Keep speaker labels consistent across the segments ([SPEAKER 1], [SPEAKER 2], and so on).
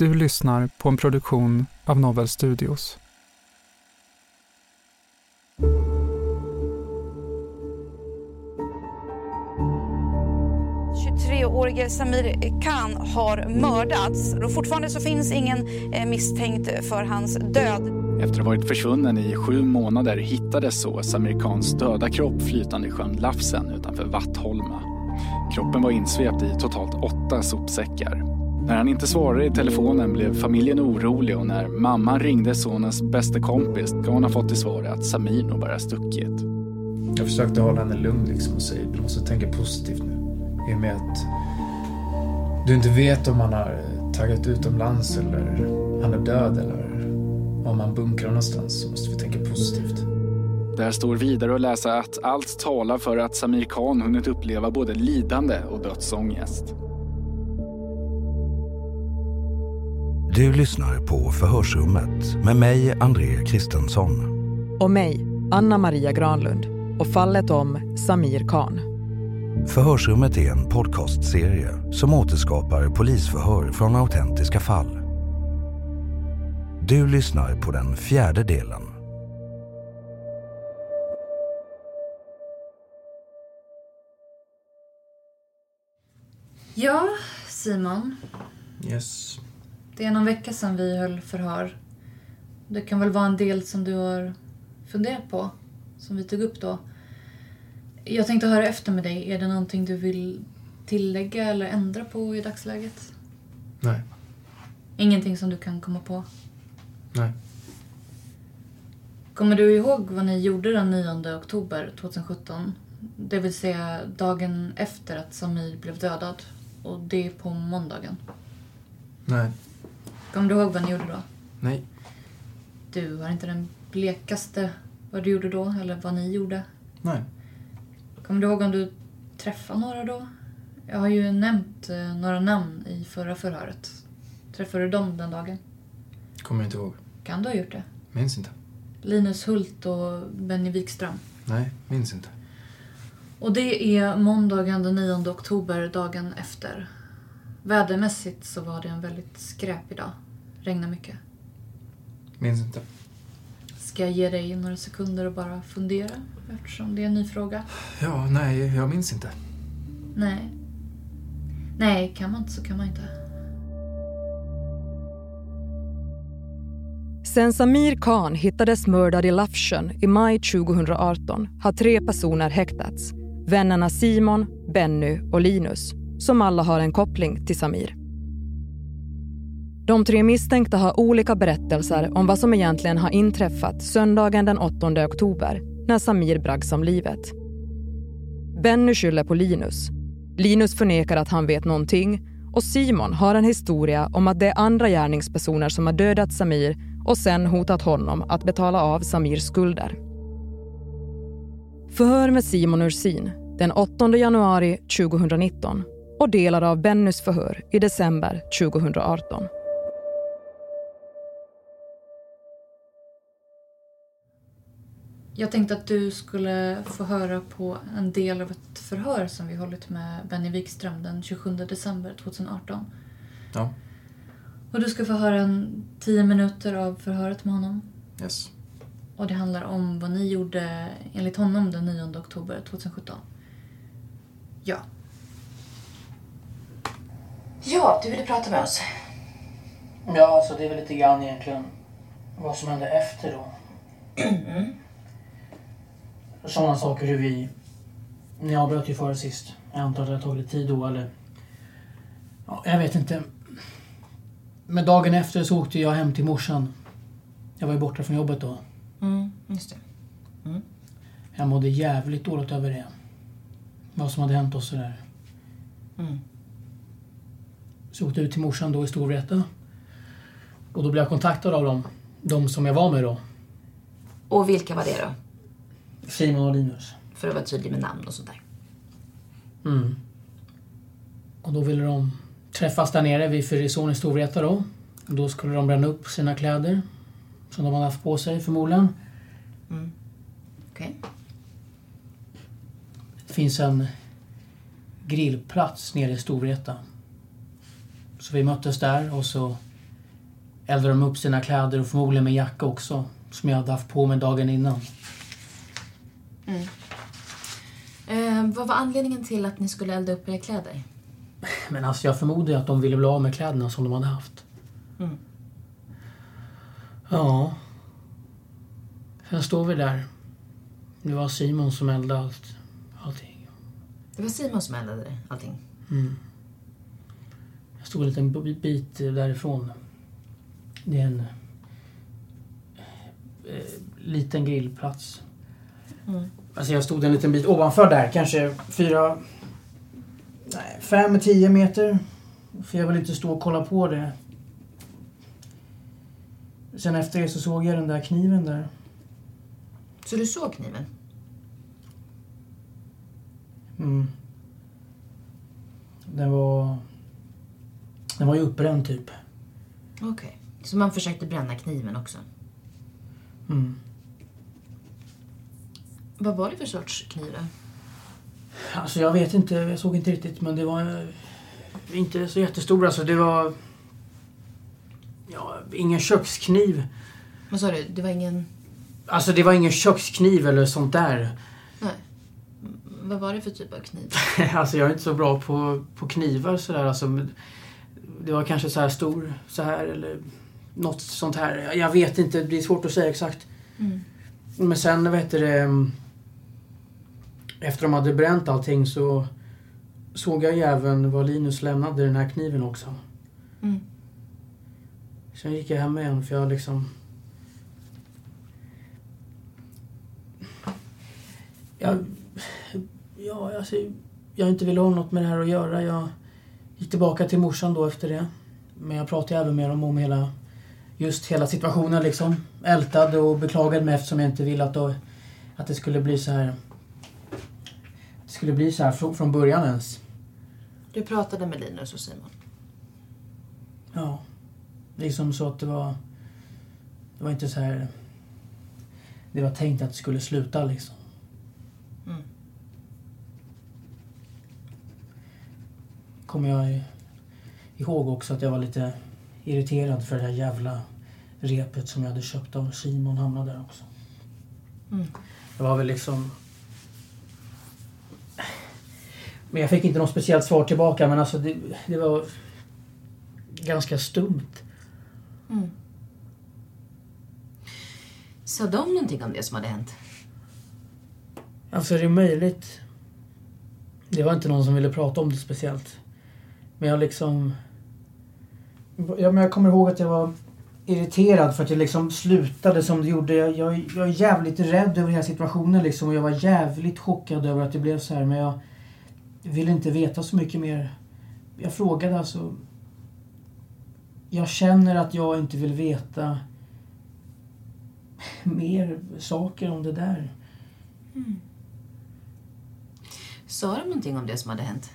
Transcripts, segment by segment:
[SPEAKER 1] Du lyssnar på en produktion av Novel Studios.
[SPEAKER 2] årige Samir Khan har mördats. Och fortfarande så finns ingen eh, misstänkt för hans död.
[SPEAKER 3] Efter att ha varit försvunnen i sju månader hittades så Samir Khans döda kropp flytande i sjön Lafsen utanför Vattholma. Kroppen var insvept i totalt åtta sopsäckar. När han inte svarade i telefonen blev familjen orolig och när mamman ringde sonens bästa kompis gav hon ha fått till svar att Samir nog bara stuckit.
[SPEAKER 4] Jag försökte hålla henne lugn liksom och säga du måste tänka positivt nu. I och med att du inte vet om han har tagit utomlands eller han är död eller om han bunkrar någonstans så måste vi tänka positivt.
[SPEAKER 3] Där står vidare att läsa att allt talar för att Samir Khan hunnit uppleva både lidande och dödsångest.
[SPEAKER 5] Du lyssnar på Förhörsrummet med mig, André Kristensson.
[SPEAKER 6] Och mig, Anna Maria Granlund. Och fallet om Samir Khan.
[SPEAKER 5] Förhörsrummet är en podcastserie som återskapar polisförhör från autentiska fall. Du lyssnar på den fjärde delen.
[SPEAKER 7] Ja, Simon.
[SPEAKER 4] Yes.
[SPEAKER 7] Det är någon vecka sedan vi höll förhör. Det kan väl vara en del som du har funderat på, som vi tog upp då. Jag tänkte höra efter med dig. Är det någonting du vill tillägga eller ändra på i dagsläget?
[SPEAKER 4] Nej.
[SPEAKER 7] Ingenting som du kan komma på?
[SPEAKER 4] Nej.
[SPEAKER 7] Kommer du ihåg vad ni gjorde den 9 oktober 2017? Det vill säga dagen efter att Samir blev dödad. Och det på måndagen.
[SPEAKER 4] Nej.
[SPEAKER 7] Kommer du ihåg vad ni gjorde då?
[SPEAKER 4] Nej.
[SPEAKER 7] Du har inte den blekaste vad du gjorde då, eller vad ni gjorde?
[SPEAKER 4] Nej.
[SPEAKER 7] Kommer du ihåg om du träffade några då? Jag har ju nämnt eh, några namn i förra förhöret. Träffade du dem den dagen?
[SPEAKER 4] Kommer inte ihåg.
[SPEAKER 7] Kan du ha gjort det?
[SPEAKER 4] Minns inte.
[SPEAKER 7] Linus Hult och Benny Wikström.
[SPEAKER 4] Nej, minns inte.
[SPEAKER 7] Och det är måndagen den 9 oktober, dagen efter. Vädermässigt så var det en väldigt skräpig dag. Regnade mycket.
[SPEAKER 4] Minns inte.
[SPEAKER 7] Ska jag ge dig några sekunder och bara fundera? Eftersom det är en ny fråga.
[SPEAKER 4] Ja, nej, jag minns inte.
[SPEAKER 7] Nej. Nej, kan man inte så kan man inte.
[SPEAKER 6] Sen Samir Khan hittades mördad i Lafsjön i maj 2018 har tre personer häktats. Vännerna Simon, Benny och Linus, som alla har en koppling till Samir. De tre misstänkta har olika berättelser om vad som egentligen har inträffat söndagen den 8 oktober när Samir braggs om livet. Benny skyller på Linus. Linus förnekar att han vet någonting och Simon har en historia om att det är andra gärningspersoner som har dödat Samir och sen hotat honom att betala av Samirs skulder. Förhör med Simon Ursin, den 8 januari 2019 och delar av Bennys förhör i december 2018.
[SPEAKER 7] Jag tänkte att du skulle få höra på en del av ett förhör som vi hållit med Benny Wikström den 27 december 2018.
[SPEAKER 4] Ja.
[SPEAKER 7] Och du ska få höra en tio minuter av förhöret med honom.
[SPEAKER 4] Yes.
[SPEAKER 7] Och det handlar om vad ni gjorde enligt honom den 9 oktober 2017. Ja.
[SPEAKER 8] Ja, du ville prata med oss.
[SPEAKER 9] Ja, alltså det är väl lite grann egentligen vad som hände efter då.
[SPEAKER 8] Mm.
[SPEAKER 9] Sådana saker hur vi... Ni avbröt ju före sist. Jag antar att det har tagit tid då eller... Ja, jag vet inte. Men dagen efter så åkte jag hem till morsan. Jag var ju borta från jobbet då.
[SPEAKER 8] Mm, just det. Mm.
[SPEAKER 9] Jag mådde jävligt dåligt över det. Vad som hade hänt och sådär.
[SPEAKER 8] Mm.
[SPEAKER 9] Så jag åkte ut till morsan då i Storvreta. Och då blev jag kontaktad av dem. De som jag var med då.
[SPEAKER 8] Och vilka var det då?
[SPEAKER 9] Simon och Linus.
[SPEAKER 8] För att vara tydlig med namn och sånt där.
[SPEAKER 9] Mm. Och då ville de träffas där nere vid Fyrisån i Storvreta då. Då skulle de bränna upp sina kläder. Som de hade haft på sig förmodligen.
[SPEAKER 8] Mm. Okej.
[SPEAKER 9] Det finns en grillplats nere i Storvreta. Så vi möttes där och så eldade de upp sina kläder och förmodligen med jacka också. Som jag hade haft på mig dagen innan.
[SPEAKER 8] Mm. Eh, vad var anledningen till att ni skulle elda upp era kläder?
[SPEAKER 9] Men alltså jag förmodar att de ville bli av med kläderna som de hade haft.
[SPEAKER 8] Mm.
[SPEAKER 9] Ja. Sen står vi där. Det var Simon som eldade allt, allting.
[SPEAKER 8] Det var Simon som eldade allting.
[SPEAKER 9] Mm. Stod en liten bit därifrån. Det är en eh, liten grillplats.
[SPEAKER 8] Mm.
[SPEAKER 9] Alltså jag stod en liten bit ovanför där, kanske fyra, nej, fem, tio meter. För jag vill inte stå och kolla på det. Sen efter det så såg jag den där kniven där.
[SPEAKER 8] Så du såg kniven?
[SPEAKER 9] Mm. Den var... Den var ju uppbränd typ.
[SPEAKER 8] Okej. Så man försökte bränna kniven också?
[SPEAKER 9] Mm.
[SPEAKER 8] Vad var det för sorts kniv då?
[SPEAKER 9] Alltså jag vet inte, jag såg inte riktigt men det var eh, inte så jättestor alltså. Det var... Ja, ingen kökskniv.
[SPEAKER 8] Vad sa du? Det var ingen...
[SPEAKER 9] Alltså det var ingen kökskniv eller sånt där.
[SPEAKER 8] Nej. Vad var det för typ av kniv?
[SPEAKER 9] alltså jag är inte så bra på, på knivar sådär alltså. men Det var kanske så här stor, så här eller något sånt här. Jag- vet inte, det är svårt att säga exakt.
[SPEAKER 8] Mm.
[SPEAKER 9] Men sen vet du det... Efter de hade bränt allting så såg jag ju även var Linus lämnade den här kniven också.
[SPEAKER 8] Mm.
[SPEAKER 9] Sen gick jag hem igen för jag liksom... Jag... Ja, alltså, jag inte ville ha något med det här att göra. Jag gick tillbaka till morsan då efter det. Men jag pratade även med dem om hela... Just hela situationen liksom. Ältade och beklagade mig eftersom jag inte ville att, då, att det skulle bli så här... Det skulle bli så här från, från början ens.
[SPEAKER 8] Du pratade med Linus och Simon?
[SPEAKER 9] Ja. Liksom så att det var... Det var inte så här... Det var tänkt att det skulle sluta liksom. Kommer jag ihåg också att jag var lite irriterad för det här jävla repet som jag hade köpt av Simon hamnade där också.
[SPEAKER 8] Mm.
[SPEAKER 9] Det var väl liksom... Men jag fick inte något speciellt svar tillbaka men alltså det, det var ganska stumt.
[SPEAKER 8] Mm. Sa de någonting om det som hade hänt?
[SPEAKER 9] Alltså det är möjligt. Det var inte någon som ville prata om det speciellt. Men jag liksom... Ja, men jag kommer ihåg att jag var irriterad för att det liksom slutade som det gjorde. Jag, jag, jag är jävligt rädd över hela situationen liksom och jag var jävligt chockad över att det blev så här men jag ville inte veta så mycket mer. Jag frågade alltså... Jag känner att jag inte vill veta mer saker om det där. Mm.
[SPEAKER 8] Sa de någonting om det som hade hänt?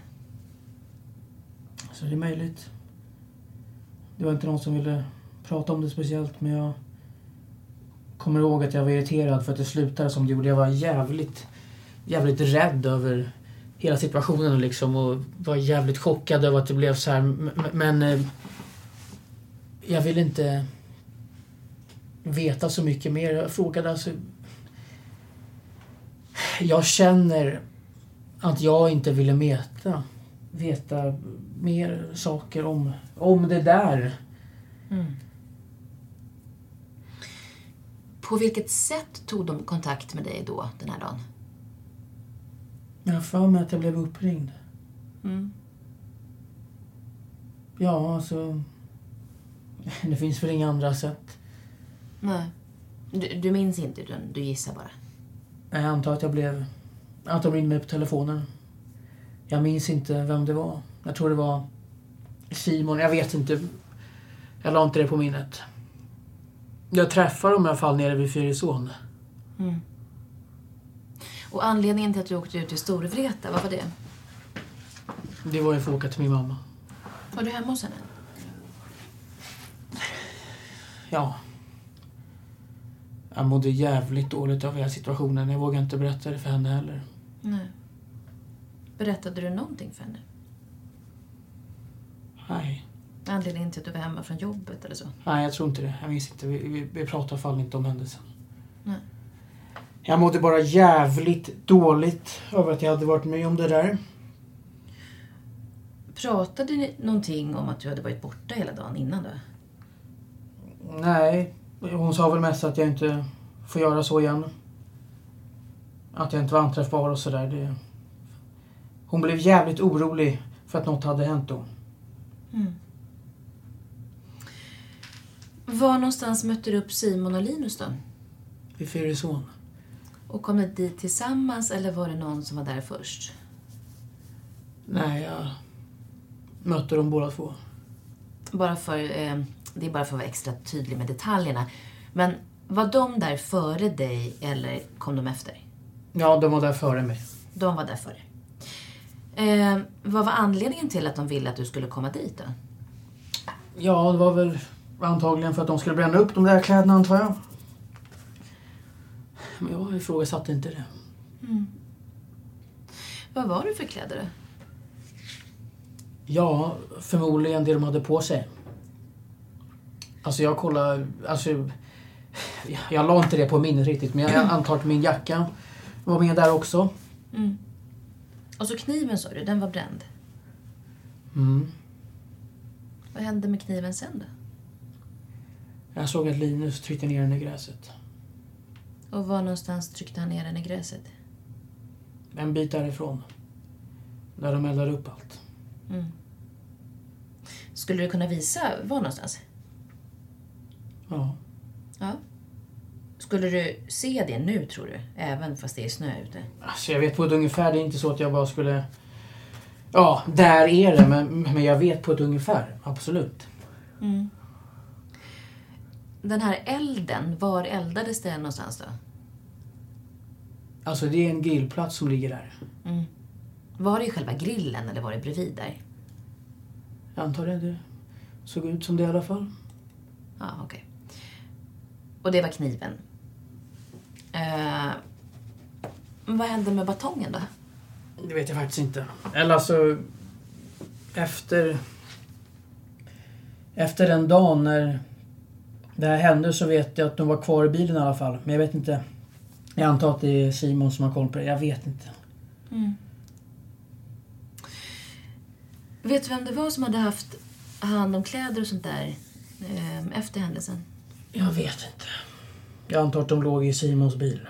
[SPEAKER 9] Så det är möjligt. Det var inte någon som ville prata om det speciellt men jag kommer ihåg att jag var irriterad för att det slutade som det gjorde. Jag var jävligt, jävligt rädd över hela situationen liksom och var jävligt chockad över att det blev så här. Men eh, jag ville inte veta så mycket mer. Jag frågade alltså... Jag känner att jag inte ville veta, veta mer saker om, om det där.
[SPEAKER 8] Mm. På vilket sätt tog de kontakt med dig då, den här dagen?
[SPEAKER 9] Jag har för mig att jag blev uppringd.
[SPEAKER 8] Mm.
[SPEAKER 9] Ja, alltså... Det finns väl inga andra sätt.
[SPEAKER 8] Nej. Du, du minns inte, utan du gissar bara?
[SPEAKER 9] Jag antar att jag blev... Att de ringde mig på telefonen. Jag minns inte vem det var. Jag tror det var Simon. Jag vet inte. Jag la inte det på minnet. Jag träffade dem i alla fall nere vid Fyrisån.
[SPEAKER 8] Mm. Och anledningen till att du åkte ut till Storvreta, vad var det?
[SPEAKER 9] Det var ju för att åka till min mamma.
[SPEAKER 8] Var du hemma hos henne?
[SPEAKER 9] Ja. Jag mådde jävligt dåligt av hela situationen. Jag vågade inte berätta det för henne heller.
[SPEAKER 8] Nej. Berättade du någonting för henne?
[SPEAKER 9] Nej.
[SPEAKER 8] Anledningen till att du var hemma från jobbet eller så?
[SPEAKER 9] Nej, jag tror inte det. Jag minns inte. Vi, vi, vi pratade i alla fall inte om händelsen.
[SPEAKER 8] Nej.
[SPEAKER 9] Jag mådde bara jävligt dåligt över att jag hade varit med om det där.
[SPEAKER 8] Pratade ni någonting om att du hade varit borta hela dagen innan då?
[SPEAKER 9] Nej, hon sa väl mest att jag inte får göra så igen. Att jag inte var anträffbar och sådär. Det... Hon blev jävligt orolig för att något hade hänt då.
[SPEAKER 8] Mm. Var någonstans mötte du upp Simon och Linus då?
[SPEAKER 9] Vid Fyrisån.
[SPEAKER 8] Och kom ni dit tillsammans eller var det någon som var där först?
[SPEAKER 9] Nej, jag mötte dem båda två.
[SPEAKER 8] Bara för, eh, det är bara för att vara extra tydlig med detaljerna. Men var de där före dig eller kom de efter?
[SPEAKER 9] Ja, de var där före mig.
[SPEAKER 8] De var där före. Eh, vad var anledningen till att de ville att du skulle komma dit då?
[SPEAKER 9] Ja, det var väl antagligen för att de skulle bränna upp de där kläderna antar jag. Men jag ifrågasatte inte det.
[SPEAKER 8] Mm. Vad var det för kläder då?
[SPEAKER 9] Ja, förmodligen det de hade på sig. Alltså jag kollade, alltså... Jag la inte det på minnet riktigt men jag antar att min jacka var med där också.
[SPEAKER 8] Mm. Och så kniven sa du, den var bränd.
[SPEAKER 9] Mm.
[SPEAKER 8] Vad hände med kniven sen då?
[SPEAKER 9] Jag såg att Linus tryckte ner den i gräset.
[SPEAKER 8] Och var någonstans tryckte han ner den i gräset?
[SPEAKER 9] En bit därifrån. Där de eldade upp allt.
[SPEAKER 8] Mm. Skulle du kunna visa var någonstans?
[SPEAKER 9] Ja.
[SPEAKER 8] Ja. Skulle du se det nu tror du? Även fast det är snö ute?
[SPEAKER 9] Alltså jag vet på ett ungefär. Det är inte så att jag bara skulle... Ja, där är det. Men, men jag vet på ett ungefär. Absolut.
[SPEAKER 8] Mm. Den här elden, var eldades det någonstans då?
[SPEAKER 9] Alltså det är en grillplats som ligger där.
[SPEAKER 8] Mm. Var det i själva grillen eller var det bredvid där?
[SPEAKER 9] Jag antar det. Det såg ut som det i alla fall.
[SPEAKER 8] Ja, okej. Och det var kniven. Eh, vad hände med batongen då?
[SPEAKER 9] Det vet jag faktiskt inte. Eller alltså... Efter... Efter den dagen när det här hände så vet jag att de var kvar i bilen i alla fall. Men jag vet inte. Jag antar att det är Simon som har koll på det. Jag vet inte.
[SPEAKER 8] Mm. Vet du vem det var som hade haft hand om kläder och sånt där eh, efter händelsen?
[SPEAKER 9] Jag vet inte. Jag antar att de låg i Simons bil.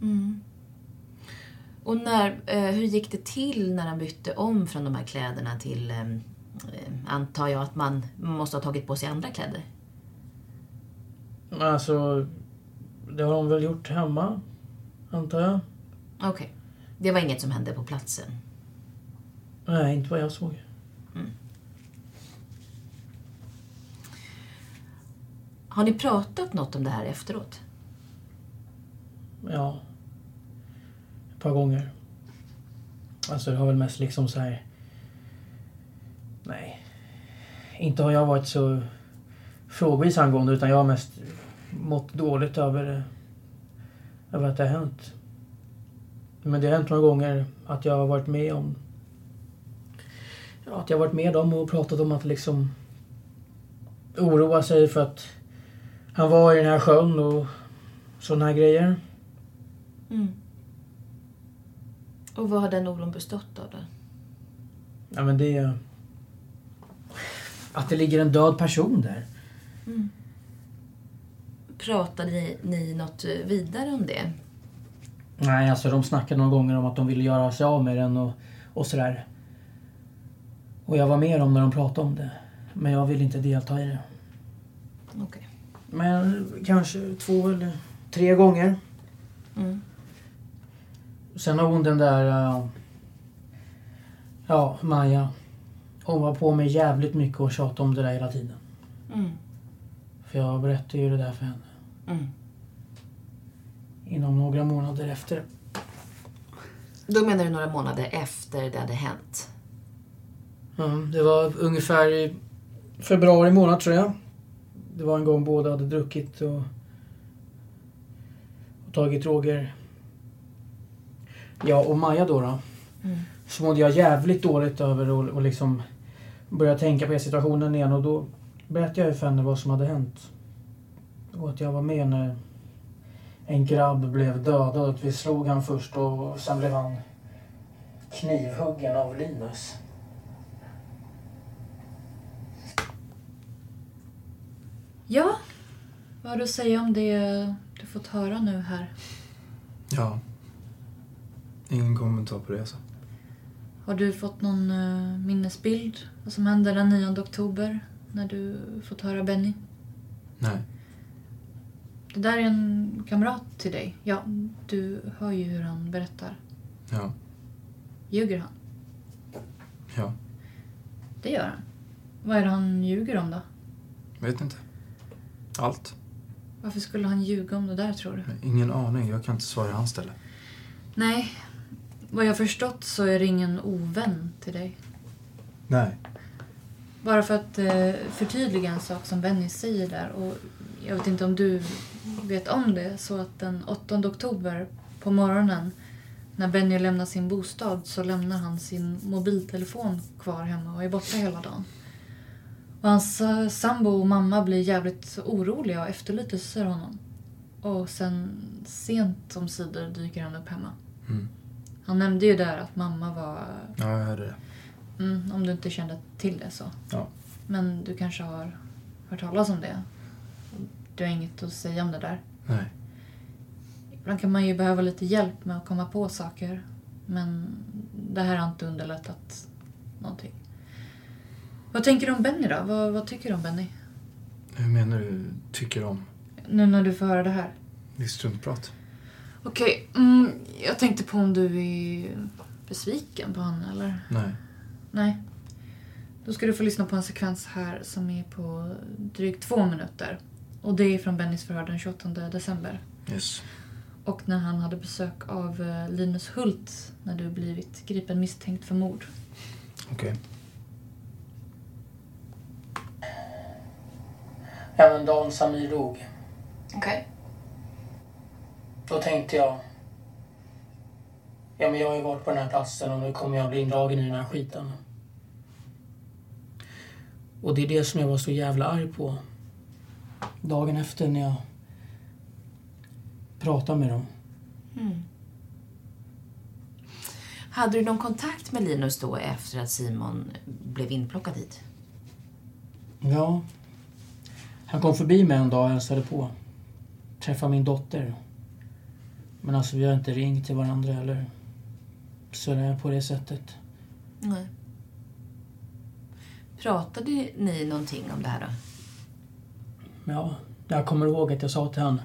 [SPEAKER 8] Mm. Och när, eh, hur gick det till när han bytte om från de här kläderna till... Eh, eh, antar jag att man måste ha tagit på sig andra kläder?
[SPEAKER 9] Alltså... Det har de väl gjort hemma. Antar jag.
[SPEAKER 8] Okej. Det var inget som hände på platsen?
[SPEAKER 9] Nej, inte vad jag såg.
[SPEAKER 8] Har ni pratat något om det här efteråt?
[SPEAKER 9] Ja. Ett par gånger. Alltså det har väl mest liksom så här... Nej. Inte har jag varit så frågvis angående utan jag har mest mått dåligt över, över att det har hänt. Men det har hänt några gånger att jag har varit med om... Ja, att jag har varit med om och pratat om att liksom oroa sig för att han var i den här sjön och sådana här grejer.
[SPEAKER 8] Mm. Och vad har den oron bestått av då?
[SPEAKER 9] Ja men det är... Att det ligger en död person där.
[SPEAKER 8] Mm. Pratade ni, ni något vidare om det?
[SPEAKER 9] Nej, alltså de snackade några gånger om att de ville göra sig av med den och, och sådär. Och jag var med dem när de pratade om det. Men jag ville inte delta i det.
[SPEAKER 8] Okej. Okay.
[SPEAKER 9] Men kanske två eller tre gånger.
[SPEAKER 8] Mm.
[SPEAKER 9] Sen har hon den där... Uh, ja, Maja. Hon var på mig jävligt mycket och tjatade om det där hela tiden.
[SPEAKER 8] Mm.
[SPEAKER 9] För jag berättade ju det där för henne.
[SPEAKER 8] Mm.
[SPEAKER 9] Inom några månader efter.
[SPEAKER 8] Då menar du några månader efter det hade hänt?
[SPEAKER 9] Mm, det var ungefär i februari månad tror jag. Det var en gång båda hade druckit och, och tagit droger. Ja, och Maja då. då
[SPEAKER 8] mm.
[SPEAKER 9] Så mådde jag jävligt dåligt över och, och liksom började tänka på situationen igen och då berättade jag för henne vad som hade hänt. Och att jag var med när en grabb blev dödad. Vi slog han först och sen blev han knivhuggen av Linus.
[SPEAKER 7] Ja, vad har du att säga om det du fått höra nu här?
[SPEAKER 4] Ja. Ingen kommentar på det alltså.
[SPEAKER 7] Har du fått någon uh, minnesbild vad som hände den 9 oktober när du fått höra Benny?
[SPEAKER 4] Nej.
[SPEAKER 7] Det där är en kamrat till dig. Ja, du hör ju hur han berättar.
[SPEAKER 4] Ja.
[SPEAKER 7] Ljuger han?
[SPEAKER 4] Ja.
[SPEAKER 7] Det gör han. Vad är det han ljuger om då?
[SPEAKER 4] Vet inte. Allt.
[SPEAKER 7] Varför skulle han ljuga om det där tror du?
[SPEAKER 4] Ingen aning. Jag kan inte svara i hans ställe.
[SPEAKER 7] Nej. Vad jag förstått så är det ingen ovän till dig.
[SPEAKER 4] Nej.
[SPEAKER 7] Bara för att eh, förtydliga en sak som Benny säger där. Och jag vet inte om du vet om det. Så att den 8 oktober på morgonen när Benny lämnar sin bostad så lämnar han sin mobiltelefon kvar hemma och är borta hela dagen. Och hans eh, sambo och mamma blir jävligt oroliga och efterlyser honom. Och sen sent om sidor dyker han upp hemma.
[SPEAKER 4] Mm.
[SPEAKER 7] Han nämnde ju där att mamma var...
[SPEAKER 4] Ja, jag hörde det.
[SPEAKER 7] Mm, om du inte kände till det så.
[SPEAKER 4] Ja.
[SPEAKER 7] Men du kanske har hört talas om det? Du har inget att säga om det där?
[SPEAKER 4] Nej.
[SPEAKER 7] Ibland kan man ju behöva lite hjälp med att komma på saker. Men det här har inte underlättat någonting. Vad tänker du om Benny då? Vad, vad tycker du om Benny?
[SPEAKER 4] Hur menar du tycker om?
[SPEAKER 7] Nu när du får höra det här.
[SPEAKER 4] Det är struntprat.
[SPEAKER 7] Okej, mm, jag tänkte på om du är besviken på honom eller?
[SPEAKER 4] Nej.
[SPEAKER 7] Nej. Då ska du få lyssna på en sekvens här som är på drygt två minuter. Och det är från Bennys förhör den 28 december.
[SPEAKER 4] Yes.
[SPEAKER 7] Och när han hade besök av eh, Linus Hult när du blivit gripen misstänkt för mord.
[SPEAKER 4] Okej. Okay.
[SPEAKER 9] Även dagen Samir dog.
[SPEAKER 8] Okej. Okay.
[SPEAKER 9] Då tänkte jag... Ja, men jag har ju varit på den här platsen och nu kommer jag bli indragen i den här skiten. Och det är det som jag var så jävla arg på. Dagen efter när jag pratade med dem.
[SPEAKER 8] Mm. Hade du någon kontakt med Linus då efter att Simon blev inplockad hit?
[SPEAKER 9] Ja. Han kom förbi mig en dag och hälsade på. Träffade min dotter. Men alltså vi har inte ringt till varandra eller sådär på det sättet.
[SPEAKER 8] Nej. Pratade ni någonting om det här då?
[SPEAKER 9] Ja, jag kommer ihåg att jag sa till honom.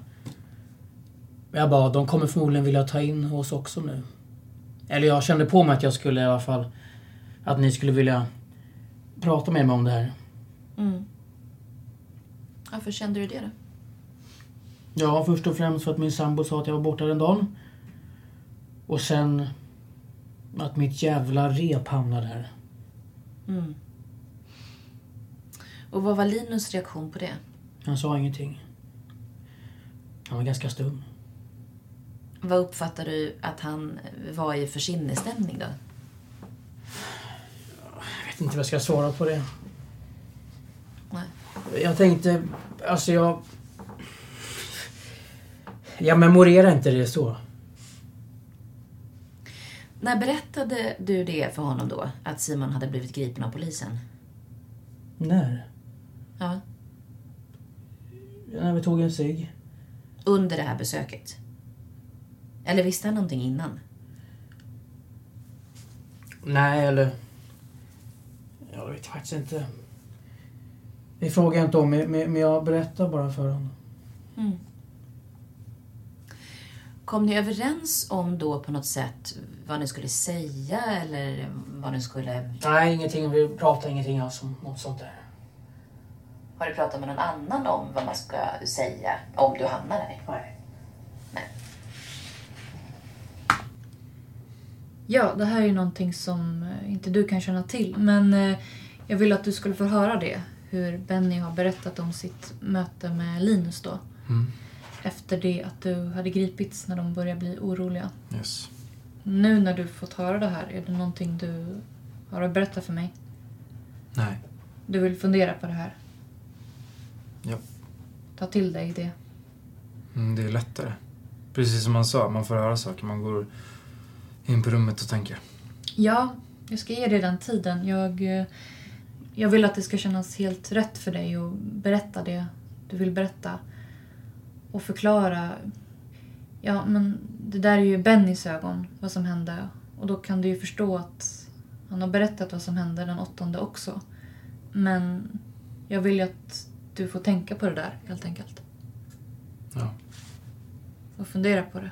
[SPEAKER 9] Jag bara, de kommer förmodligen vilja ta in oss också nu. Eller jag kände på mig att jag skulle i alla fall... Att ni skulle vilja prata med mig om det här.
[SPEAKER 8] Mm. Varför kände du det då?
[SPEAKER 9] Ja, först och främst för att min sambo sa att jag var borta den dagen. Och sen att mitt jävla rep hamnade där.
[SPEAKER 8] Mm. Och vad var Linus reaktion på det?
[SPEAKER 9] Han sa ingenting. Han var ganska stum.
[SPEAKER 8] Vad uppfattar du att han var i för sinnesstämning då?
[SPEAKER 9] Jag vet inte vad jag ska svara på det. Jag tänkte, alltså jag... Jag memorerar inte det så.
[SPEAKER 8] När berättade du det för honom då? Att Simon hade blivit gripen av polisen?
[SPEAKER 9] När?
[SPEAKER 8] Ja.
[SPEAKER 9] När vi tog en cigg.
[SPEAKER 8] Under det här besöket? Eller visste han någonting innan?
[SPEAKER 9] Nej, eller... Jag vet faktiskt inte. Det frågar jag inte om, men jag berättar bara för honom.
[SPEAKER 8] Mm. Kom ni överens om då på något sätt vad ni skulle säga eller vad ni skulle...
[SPEAKER 9] Nej, ingenting. Vi pratar ingenting alls om något sånt där.
[SPEAKER 8] Har du pratat med någon annan om vad man ska säga om du hamnar där?
[SPEAKER 9] Nej.
[SPEAKER 8] Nej.
[SPEAKER 7] Ja, det här är ju någonting som eh, inte du kan känna till. Men eh, jag vill att du skulle få höra det. Hur Benny har berättat om sitt möte med Linus då.
[SPEAKER 4] Mm.
[SPEAKER 7] Efter det att du hade gripits när de började bli oroliga.
[SPEAKER 4] Yes.
[SPEAKER 7] Nu när du fått höra det här, är det någonting du har att berätta för mig?
[SPEAKER 4] Nej.
[SPEAKER 7] Du vill fundera på det här?
[SPEAKER 4] Ja.
[SPEAKER 7] Ta till dig det.
[SPEAKER 4] Mm, det är lättare. Precis som man sa, man får höra saker. Man går in på rummet och tänker.
[SPEAKER 7] Ja, jag ska ge dig den tiden. Jag, eh, jag vill att det ska kännas helt rätt för dig att berätta det du vill berätta. Och förklara. Ja, men det där är ju Bennys ögon, vad som hände. Och då kan du ju förstå att han har berättat vad som hände den åttonde också. Men jag vill ju att du får tänka på det där, helt enkelt.
[SPEAKER 4] Ja.
[SPEAKER 7] Och fundera på det.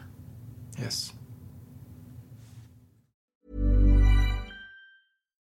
[SPEAKER 4] Yes.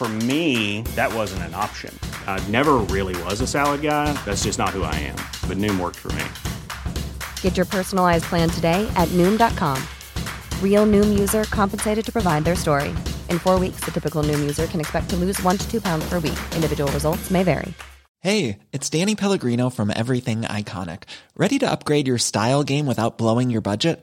[SPEAKER 10] For me, that wasn't an option. I never really was a salad guy. That's just not who I am. But Noom worked for me.
[SPEAKER 11] Get your personalized plan today at Noom.com. Real Noom user compensated to provide their story. In four weeks, the typical Noom user can expect to lose one to two pounds per week. Individual results may vary.
[SPEAKER 12] Hey, it's Danny Pellegrino from Everything Iconic. Ready to upgrade your style game without blowing your budget?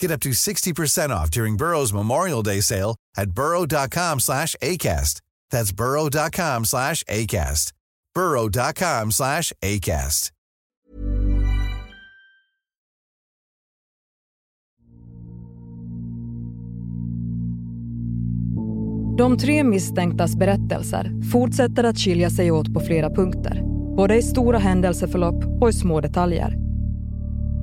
[SPEAKER 13] Get up to 60% off during Burrow's Memorial Day sale at burrow.com slash ACAST. That's burrow.com slash ACAST. burrow.com slash ACAST.
[SPEAKER 6] De tre misstänktas berättelser fortsätter att skilja sig åt på flera punkter. Både i stora händelseförlopp och i små detaljer.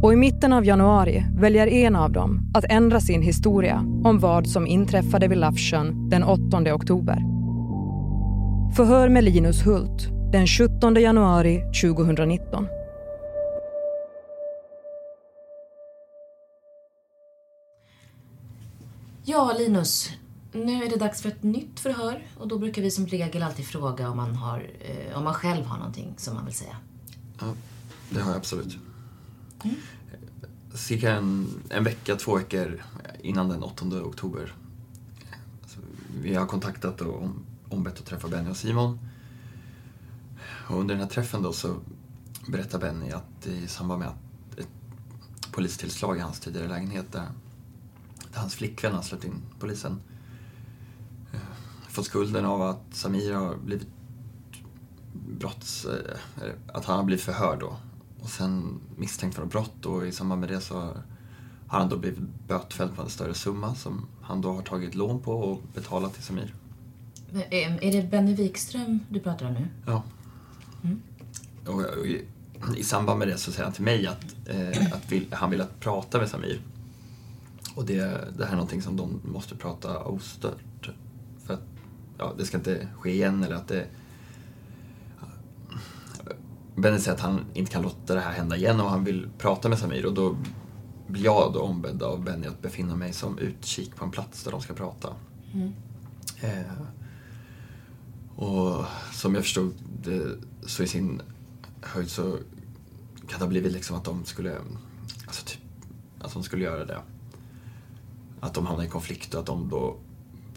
[SPEAKER 6] Och i mitten av januari väljer en av dem att ändra sin historia om vad som inträffade vid Lafsjön den 8 oktober. Förhör med Linus Hult den 17 januari 2019.
[SPEAKER 8] Ja, Linus. Nu är det dags för ett nytt förhör och då brukar vi som regel alltid fråga om man, har, eh, om man själv har någonting som man vill säga.
[SPEAKER 14] Ja, det har jag absolut. Mm. Cirka en, en vecka, två veckor innan den 8 oktober. Så vi har kontaktat och om, ombett att träffa Benny och Simon. Och under den här träffen då så berättar Benny att i samband med att ett polistillslag i hans tidigare lägenhet där, där hans flickvän har släppt in polisen eh, fått skulden av att Samir har blivit brotts... Eh, att han har blivit förhörd då. Och sen misstänkt för brott och i samband med det så har han då blivit bötfälld på en större summa som han då har tagit lån på och betalat till Samir.
[SPEAKER 8] Är det Benny Wikström du pratar om nu?
[SPEAKER 14] Ja. Mm. Och, och i, i, samband med det så säger han till mig att, eh, att vill, han vill att prata med Samir. Och det, det här är någonting som de måste prata ostört. För att ja, det ska inte ske igen eller att det... Benny säger att han inte kan låta det här hända igen och han vill prata med Samir och då blir jag då ombedd av Benny att befinna mig som utkik på en plats där de ska prata. Mm. Eh, och som jag förstod det så i sin höjd så kan det ha blivit liksom att de skulle, alltså typ, att de skulle göra det. Att de hamnar i konflikt och att de då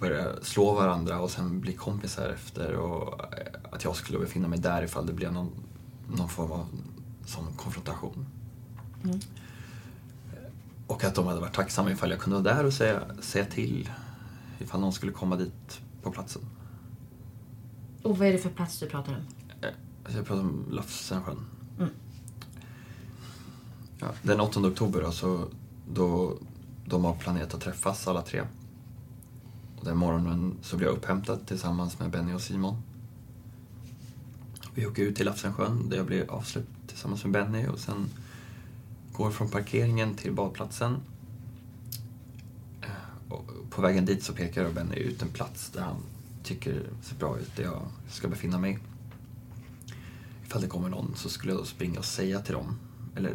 [SPEAKER 14] börjar slå varandra och sen bli kompisar efter och att jag skulle befinna mig där ifall det blev någon, någon form av sån konfrontation. Mm. Och att de hade varit tacksamma ifall jag kunde vara där och säga, säga till ifall någon skulle komma dit på platsen.
[SPEAKER 8] Och vad är det för plats du pratar om?
[SPEAKER 14] Eh, alltså jag pratar om Lafsensjön. Mm. Ja, den 8 oktober då, så, då de har planerat att träffas alla tre. Och den morgonen så blir jag upphämtad tillsammans med Benny och Simon. Vi åker ut till Lafsensjön där jag blir avsläppt tillsammans med Benny och sen går från parkeringen till badplatsen. Eh, och på vägen dit så pekar Benny ut en plats där han tycker ser bra ut, där jag ska befinna mig. Ifall det kommer någon så skulle jag springa och säga till dem. Eller,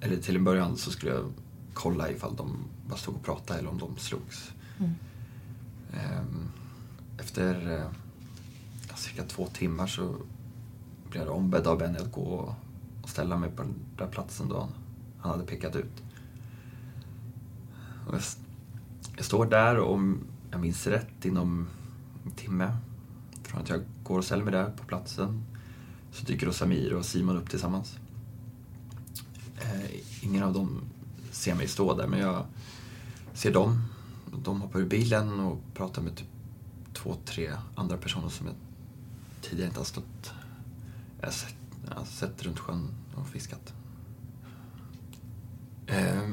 [SPEAKER 14] eller till en början så skulle jag kolla ifall de bara stod och pratade eller om de slogs. Mm. Ehm, efter eh, cirka två timmar så blev ombedd av Benny att gå och ställa mig på den där platsen då han hade pekat ut. Och jag, jag står där och om jag minns rätt inom en timme från att jag går och ställer mig där på platsen så dyker då Samir och Simon upp tillsammans. Eh, ingen av dem ser mig stå där men jag ser dem. De hoppar ur bilen och pratar med typ två, tre andra personer som jag tidigare inte har stått... Jag har sett, jag har sett runt sjön och fiskat. Eh,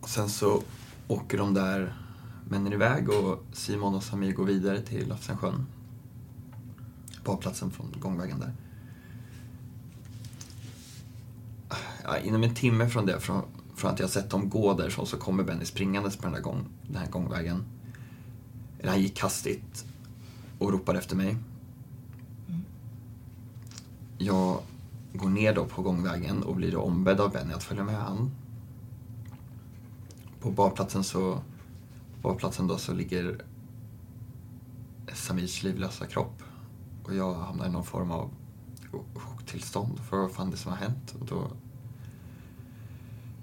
[SPEAKER 14] och sen så åker de där männen iväg och Simon och Samir går vidare till Lafsensjön. Badplatsen från gångvägen där. Ja, inom en timme från det, från, från att jag sett dem gå därifrån, så kommer Benny springandes på den, där gång, den här gångvägen. Han gick hastigt och ropade efter mig. Jag går ner då på gångvägen och blir då ombedd av Benny att följa med han. På badplatsen så på då så ligger Samirs livlösa kropp. Och jag hamnar i någon form av chocktillstånd för vad fan det är som har hänt. Och då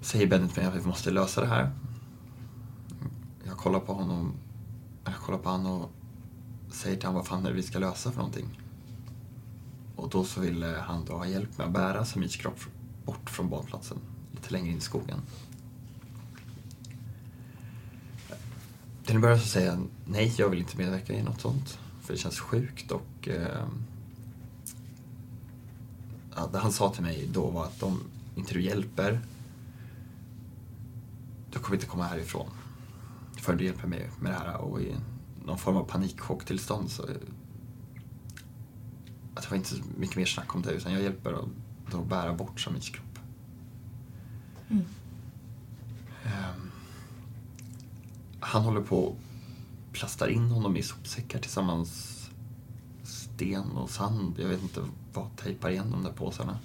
[SPEAKER 14] säger Benny till mig att vi måste lösa det här. Jag kollar på honom, jag kollar på honom och säger till honom vad fan är det vi ska lösa för någonting. Och då så ville han då ha hjälp med att bära Samirs kropp bort från badplatsen, lite längre in i skogen. Till en början så säger jag nej, jag vill inte medverka i något sånt. För det känns sjukt och eh, ja, det han sa till mig då var att om inte du hjälper, då kommer vi inte komma härifrån. Förrän du hjälper mig med det här och i någon form av panikchocktillstånd så att det var inte mycket mer snack om det utan jag hjälper att då bära bort Samirs kropp.
[SPEAKER 8] Mm.
[SPEAKER 14] Ehm, han håller på och plastar in honom i sopsäckar tillsammans sten och sand. Jag vet inte vad tejpar igen de där påsarna.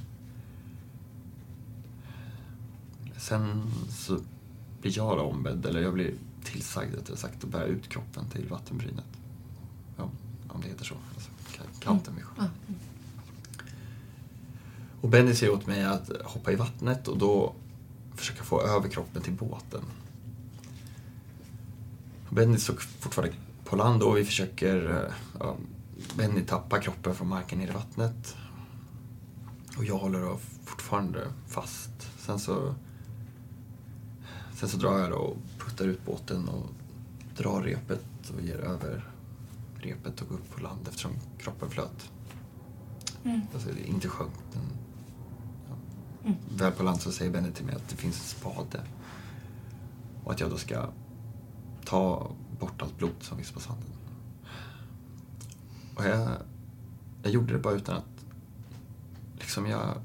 [SPEAKER 14] Sen så blir jag ombedd, eller jag blir tillsagd rättare sagt, att bära ut kroppen till vattenbrynet. Ja, om det heter så. Alltså, kallt mm. mm. Och Benny säger åt mig att hoppa i vattnet och då försöka få över kroppen till båten. Benny stod fortfarande på land och vi försöker... Eh, ja, Benny tappar kroppen från marken ner i vattnet. Och jag håller då fortfarande fast. Sen så... Sen så drar jag då och puttar ut båten och drar repet och ger över repet och går upp på land eftersom kroppen flöt. Mm. Alltså, inte sjönk. Den, ja. mm. Väl på land så säger Benny till mig att det finns en spade. Och att jag då ska ta bort allt blod som finns på sanden. Och jag, jag gjorde det bara utan att... Liksom jag...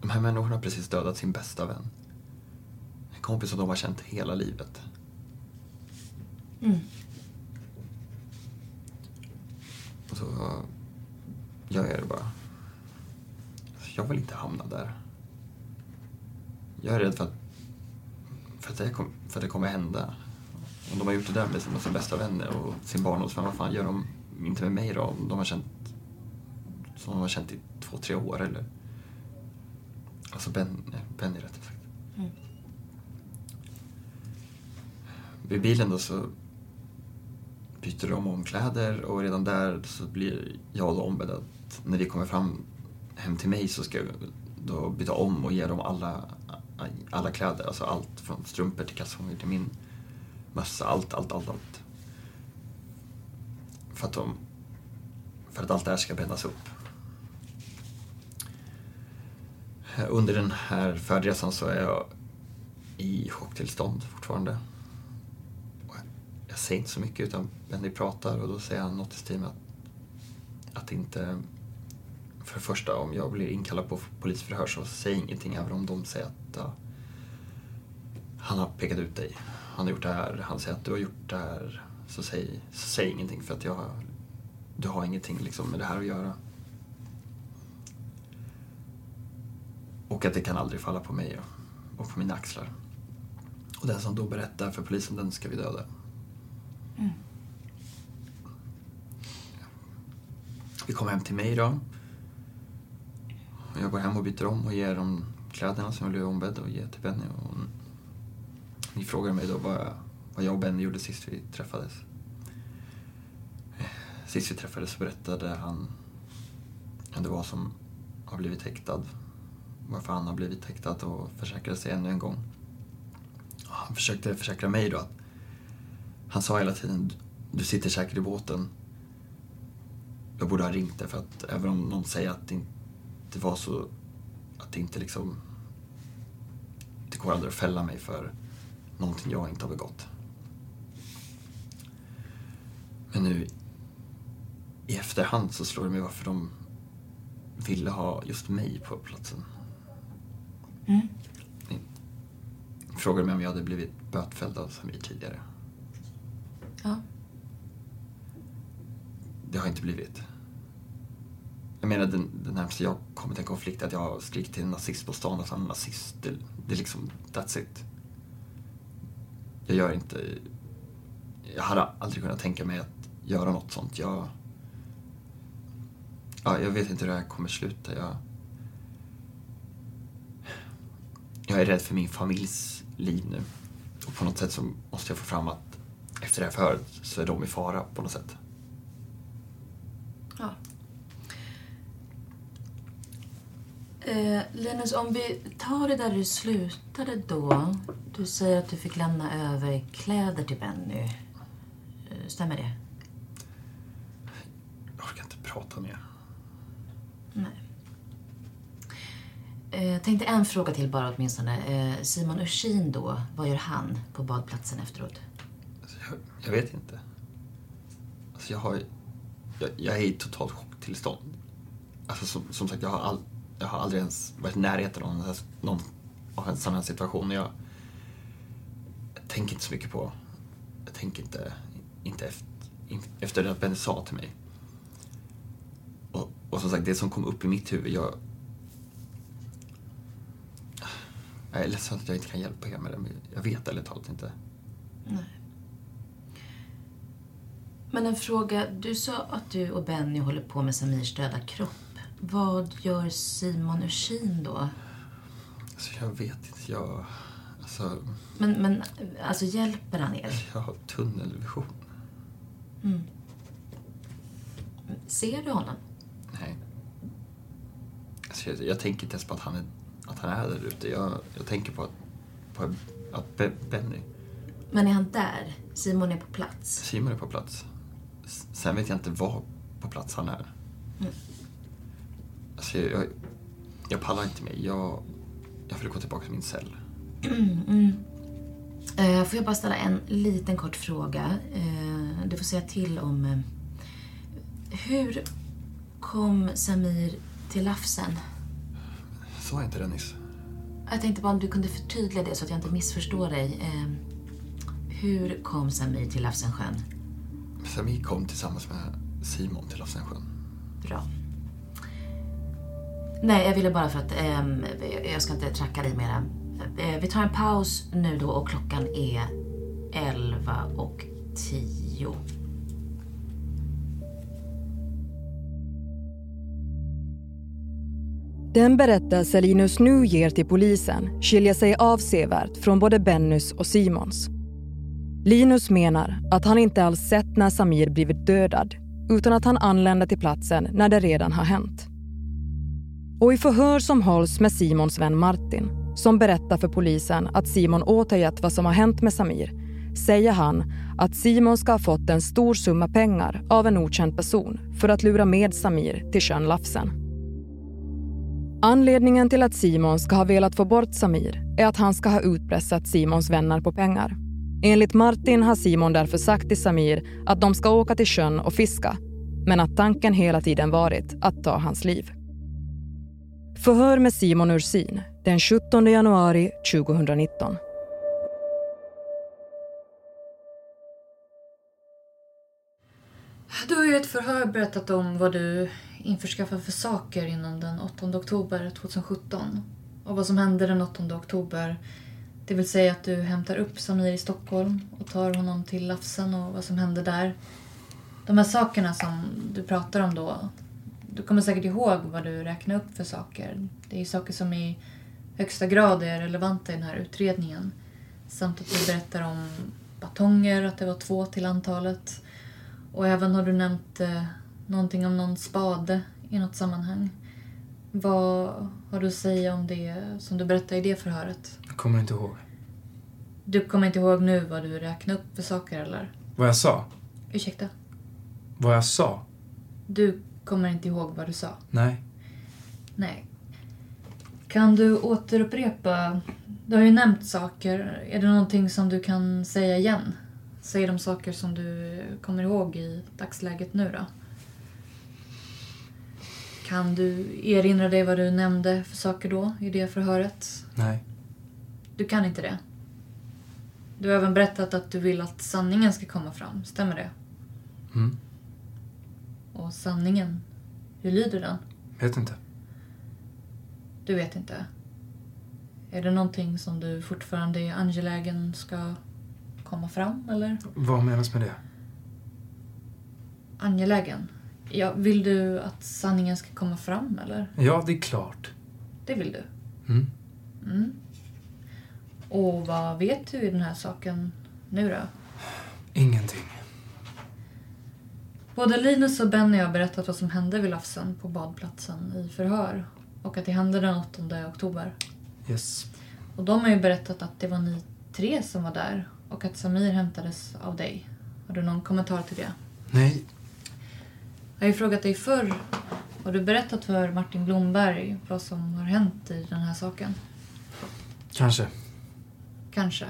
[SPEAKER 14] De här människorna har precis dödat sin bästa vän. En kompis som de har känt hela livet.
[SPEAKER 8] Mm.
[SPEAKER 14] Och så gör jag det bara. Jag vill inte hamna där. Jag är rädd för att, för att, det, kom, för att det kommer hända. Om de har gjort det där med sina, sina bästa vänner och sin barndomsvän, vad fan gör de inte med mig då? Om de har känt som de har känt i två, tre år eller... Alltså Ben, Benny rättare sagt. Mm. Vid bilen då så byter de omkläder och redan där så blir jag då ombedd att när vi kommer fram hem till mig så ska jag då byta om och ge dem alla, alla kläder. Alltså allt från strumpor till kalsonger till min mössa, allt, allt, allt, allt. För att, de, för att allt det här ska bändas upp. Under den här färdresan så är jag i chocktillstånd fortfarande. Jag säger inte så mycket utan Benny pratar och då säger han något i stil med att, att inte... För det första, om jag blir inkallad på polisförhör så säg ingenting även om de säger att uh, han har pekat ut dig han har gjort det här, han säger att du har gjort det här, så säg, så säg ingenting för att jag, du har ingenting liksom med det här att göra. Och att det kan aldrig falla på mig och på mina axlar. Och den som då berättar för polisen, den ska vi döda. Mm. Vi kommer hem till mig då. Jag går hem och byter om och ger dem kläderna som jag blev ombedd att ge till Benny. Och ni frågade mig då vad, vad jag och Benny gjorde sist vi träffades. Sist vi träffades så berättade han vem det var som har blivit häktad. Varför han har blivit häktad och försäkrade sig ännu en gång. Han försökte försäkra mig då att han sa hela tiden du sitter säkert i båten. Jag borde ha ringt det för att även om någon säger att det inte var så att det inte liksom det går aldrig att fälla mig för någonting jag inte har begått. Men nu i efterhand så slår det mig varför de ville ha just mig på platsen.
[SPEAKER 8] Mm.
[SPEAKER 14] Frågade mig om jag hade blivit bötfälld av Samir tidigare.
[SPEAKER 8] Ja.
[SPEAKER 14] Det har jag inte blivit. Jag menar, den, den närmaste jag kommit en konflikt är att jag har skrikit till en nazist på stan att han är nazist. Det, det är liksom, that's it. Jag gör inte... Jag hade aldrig kunnat tänka mig att göra något sånt. Jag... Ja, jag vet inte hur det här kommer sluta. Jag... Jag är rädd för min familjs liv nu. Och på något sätt så måste jag få fram att efter det här förhöret så är de i fara på något sätt.
[SPEAKER 8] Ja. Eh, Linus, om vi tar det där du slutade då. Du säger att du fick lämna över kläder till Benny. Eh, stämmer det?
[SPEAKER 14] Jag orkar inte prata mer.
[SPEAKER 8] Nej. Eh, tänkte en fråga till bara åtminstone. Eh, Simon Ursin då, vad gör han på badplatsen efteråt?
[SPEAKER 14] Jag, jag vet inte. Alltså, jag har... Jag, jag är i totalt chocktillstånd. Alltså, som, som sagt, jag har, all, jag har aldrig ens varit i närheten av någon, någon av en sån här situation. Jag, jag tänker inte så mycket på... Jag tänker inte, inte efter, efter det att Benny sa till mig. Och, och som sagt, det som kom upp i mitt huvud, jag... Jag är ledsen att jag inte kan hjälpa er med det, men jag vet ärligt talat inte.
[SPEAKER 8] Nej. Men en fråga. Du sa att du och Benny håller på med Samirs döda kropp. Vad gör Simon Ursin då?
[SPEAKER 14] Alltså, jag vet inte. Jag... Alltså...
[SPEAKER 8] Men, men alltså hjälper han er?
[SPEAKER 14] Jag har tunnelvision.
[SPEAKER 8] Mm. Ser du honom?
[SPEAKER 14] Nej. Alltså, jag, jag, tänker inte ens på att han är, att han är där ute. Jag, jag tänker på att, på att Be Benny...
[SPEAKER 8] Men är han där? Simon är på plats?
[SPEAKER 14] Simon är på plats. Sen vet jag inte var på plats han är. Mm. Alltså, jag, jag, jag pallar inte mer. Jag, jag vill gå tillbaka till min cell.
[SPEAKER 8] Mm, mm. Får jag bara ställa en liten kort fråga? Uh, du får säga till om... Uh, hur kom Samir till Lafsen?
[SPEAKER 14] Sa jag inte det nyss?
[SPEAKER 8] Jag tänkte bara om du kunde förtydliga det så att jag inte missförstår dig. hur kom Samir till Lafsensjön?
[SPEAKER 14] Samir kom tillsammans med Simon till Lafsensjön.
[SPEAKER 8] Bra. Nej, jag ville bara för att eh, jag ska inte tracka dig mera. Eh, vi tar en paus nu då och klockan är 11 och 10.
[SPEAKER 6] Den berättelse Linus nu ger till polisen skiljer sig avsevärt från både Bennys och Simons. Linus menar att han inte alls sett när Samir blivit dödad utan att han anlände till platsen när det redan har hänt. Och i förhör som hålls med Simons vän Martin som berättar för polisen att Simon återgett vad som har hänt med Samir säger han att Simon ska ha fått en stor summa pengar av en okänd person för att lura med Samir till sjön Lafsen. Anledningen till att Simon ska ha velat få bort Samir är att han ska ha utpressat Simons vänner på pengar. Enligt Martin har Simon därför sagt till Samir att de ska åka till sjön och fiska men att tanken hela tiden varit att ta hans liv. Förhör med Simon Ursin den 17 januari 2019.
[SPEAKER 7] Du har ju ett förhör berättat om vad du införskaffade för saker innan den 8 oktober 2017. Och vad som hände den 8 oktober. Det vill säga att du hämtar upp Samir i Stockholm och tar honom till Lafsen och vad som hände där. De här sakerna som du pratar om då, du kommer säkert ihåg vad du räknade upp för saker. Det är saker som i högsta grad är relevanta i den här utredningen. Samt att du berättar om batonger, att det var två till antalet. Och även har du nämnt eh, någonting om någon spade i något sammanhang. Vad har du att säga om det som du berättade i det förhöret?
[SPEAKER 4] Jag kommer inte ihåg.
[SPEAKER 7] Du kommer inte ihåg nu vad du räknade upp för saker eller?
[SPEAKER 4] Vad jag sa?
[SPEAKER 7] Ursäkta?
[SPEAKER 4] Vad jag sa?
[SPEAKER 7] Du kommer inte ihåg vad du sa?
[SPEAKER 4] Nej.
[SPEAKER 7] Nej. Kan du återupprepa? Du har ju nämnt saker. Är det någonting som du kan säga igen? Säg de saker som du kommer ihåg i dagsläget nu då. Kan du erinra dig vad du nämnde för saker då i det förhöret?
[SPEAKER 4] Nej.
[SPEAKER 7] Du kan inte det? Du har även berättat att du vill att sanningen ska komma fram. Stämmer det?
[SPEAKER 4] Mm.
[SPEAKER 7] Och sanningen, hur lyder den?
[SPEAKER 4] Vet inte.
[SPEAKER 7] Du vet inte? Är det någonting som du fortfarande är angelägen ska komma fram, eller?
[SPEAKER 4] Vad menas med det?
[SPEAKER 7] Angelägen? Ja, vill du att sanningen ska komma fram, eller?
[SPEAKER 4] Ja, det är klart.
[SPEAKER 7] Det vill du?
[SPEAKER 4] Mm.
[SPEAKER 7] Mm. Och vad vet du i den här saken nu då?
[SPEAKER 4] Ingenting.
[SPEAKER 7] Både Linus och Benny har berättat vad som hände vid Lafsen på badplatsen i förhör. Och att det hände den 8 oktober.
[SPEAKER 4] Yes.
[SPEAKER 7] Och de har ju berättat att det var ni tre som var där och att Samir hämtades av dig. Har du någon kommentar till det?
[SPEAKER 4] Nej.
[SPEAKER 7] Jag har ju frågat dig förr Har du berättat för Martin Blomberg vad som har hänt i den här saken?
[SPEAKER 4] Kanske.
[SPEAKER 7] Kanske.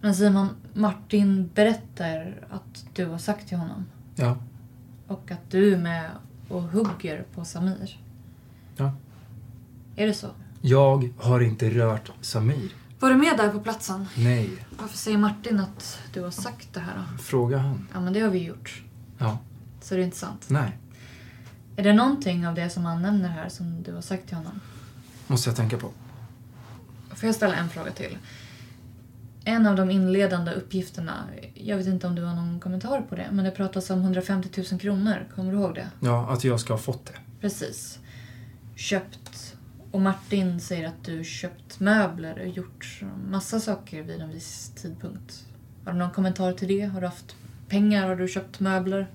[SPEAKER 7] Men Simon, Martin berättar att du har sagt till honom.
[SPEAKER 4] Ja.
[SPEAKER 7] Och att du är med och hugger på Samir.
[SPEAKER 4] Ja.
[SPEAKER 7] Är det så?
[SPEAKER 4] Jag har inte rört Samir.
[SPEAKER 7] Var du med där på platsen?
[SPEAKER 4] Nej.
[SPEAKER 7] Varför säger Martin att du har sagt det här då?
[SPEAKER 4] Fråga han.
[SPEAKER 7] Ja, men det har vi gjort.
[SPEAKER 4] Ja.
[SPEAKER 7] Så det är inte sant.
[SPEAKER 4] Nej.
[SPEAKER 7] Är det någonting av det som han nämner här som du har sagt till honom?
[SPEAKER 4] Måste jag tänka på.
[SPEAKER 7] Får jag ställa en fråga till? En av de inledande uppgifterna, jag vet inte om du har någon kommentar på det, men det pratas om 150 000 kronor. Kommer du ihåg det?
[SPEAKER 4] Ja, att jag ska ha fått det.
[SPEAKER 7] Precis. Köpt. Och Martin säger att du köpt möbler och gjort massa saker vid en viss tidpunkt. Har du någon kommentar till det? Har du haft pengar? Har du köpt möbler?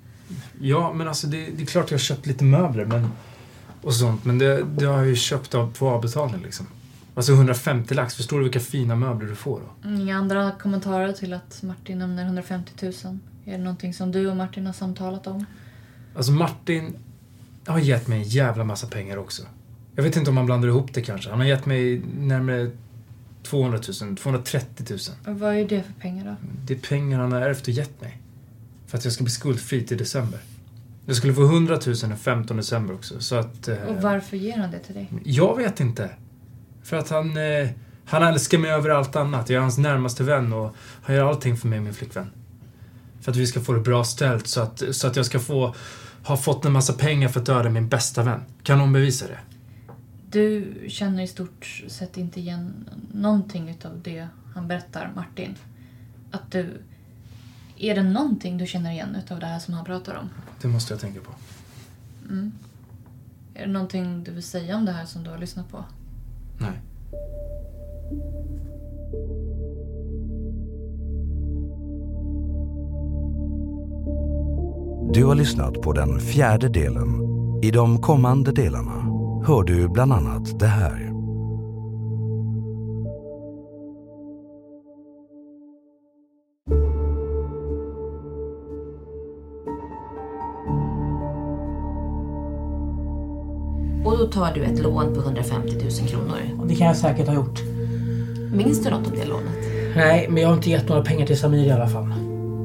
[SPEAKER 4] Ja, men alltså det, det är klart jag har köpt lite möbler men, och sånt, men det, det har jag ju köpt av på avbetalning liksom. Alltså 150 lax, förstår du vilka fina möbler du får då?
[SPEAKER 7] Inga andra kommentarer till att Martin nämner 150 000? Är det någonting som du och Martin har samtalat om?
[SPEAKER 4] Alltså Martin har gett mig en jävla massa pengar också. Jag vet inte om han blandar ihop det kanske. Han har gett mig närmare 200 000, 230 000.
[SPEAKER 7] Och vad är det för pengar då?
[SPEAKER 4] Det är pengar han har ärvt och gett mig. För att jag ska bli skuldfri till december. Jag skulle få 100 000 den 15 december också, så att... Eh,
[SPEAKER 7] Och varför ger han det till dig?
[SPEAKER 4] jag vet inte. För att han... Eh, han älskar mig över allt annat. Jag är hans närmaste vän och han gör allting för mig och min flickvän. För att vi ska få det bra ställt så att, så att jag ska få... Ha fått en massa pengar för att döda min bästa vän. Kan någon bevisa det?
[SPEAKER 7] Du känner i stort sett inte igen någonting utav det han berättar, Martin. Att du... Är det någonting du känner igen utav det här som han pratar om?
[SPEAKER 4] Det måste jag tänka på.
[SPEAKER 7] Mm. Är det någonting du vill säga om det här som du har lyssnat på?
[SPEAKER 4] Nej.
[SPEAKER 5] Du har lyssnat på den fjärde delen. I de kommande delarna hör du bland annat det här.
[SPEAKER 8] Tar du ett lån på 150 000 kronor.
[SPEAKER 9] Och det kan jag säkert ha gjort.
[SPEAKER 8] Minns du något om det lånet?
[SPEAKER 9] Nej, men jag har inte gett några pengar till Samir i alla fall.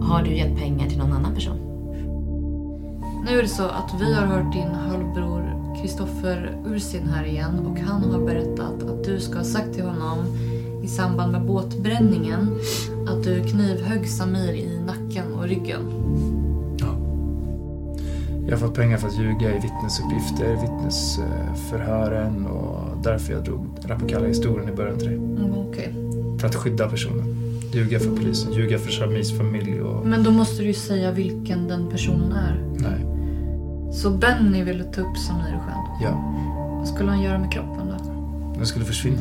[SPEAKER 8] Har du gett pengar till någon annan person?
[SPEAKER 7] Nu är det så att vi har hört din halvbror Kristoffer Ursin här igen och han har berättat att du ska ha sagt till honom i samband med båtbränningen att du knivhögg Samir i nacken och ryggen.
[SPEAKER 4] Jag har fått pengar för att ljuga i vittnesuppgifter, vittnesförhören och därför jag drog Rapakalla-historien i början till dig.
[SPEAKER 7] Mm, Okej.
[SPEAKER 4] För att skydda personen. Ljuga för polisen, ljuga för Shamirs familj och...
[SPEAKER 7] Men då måste du ju säga vilken den personen är.
[SPEAKER 4] Nej.
[SPEAKER 7] Så Benny ville ta upp Samir själv.
[SPEAKER 4] Ja,
[SPEAKER 7] Vad skulle han göra med kroppen då?
[SPEAKER 4] den skulle försvinna.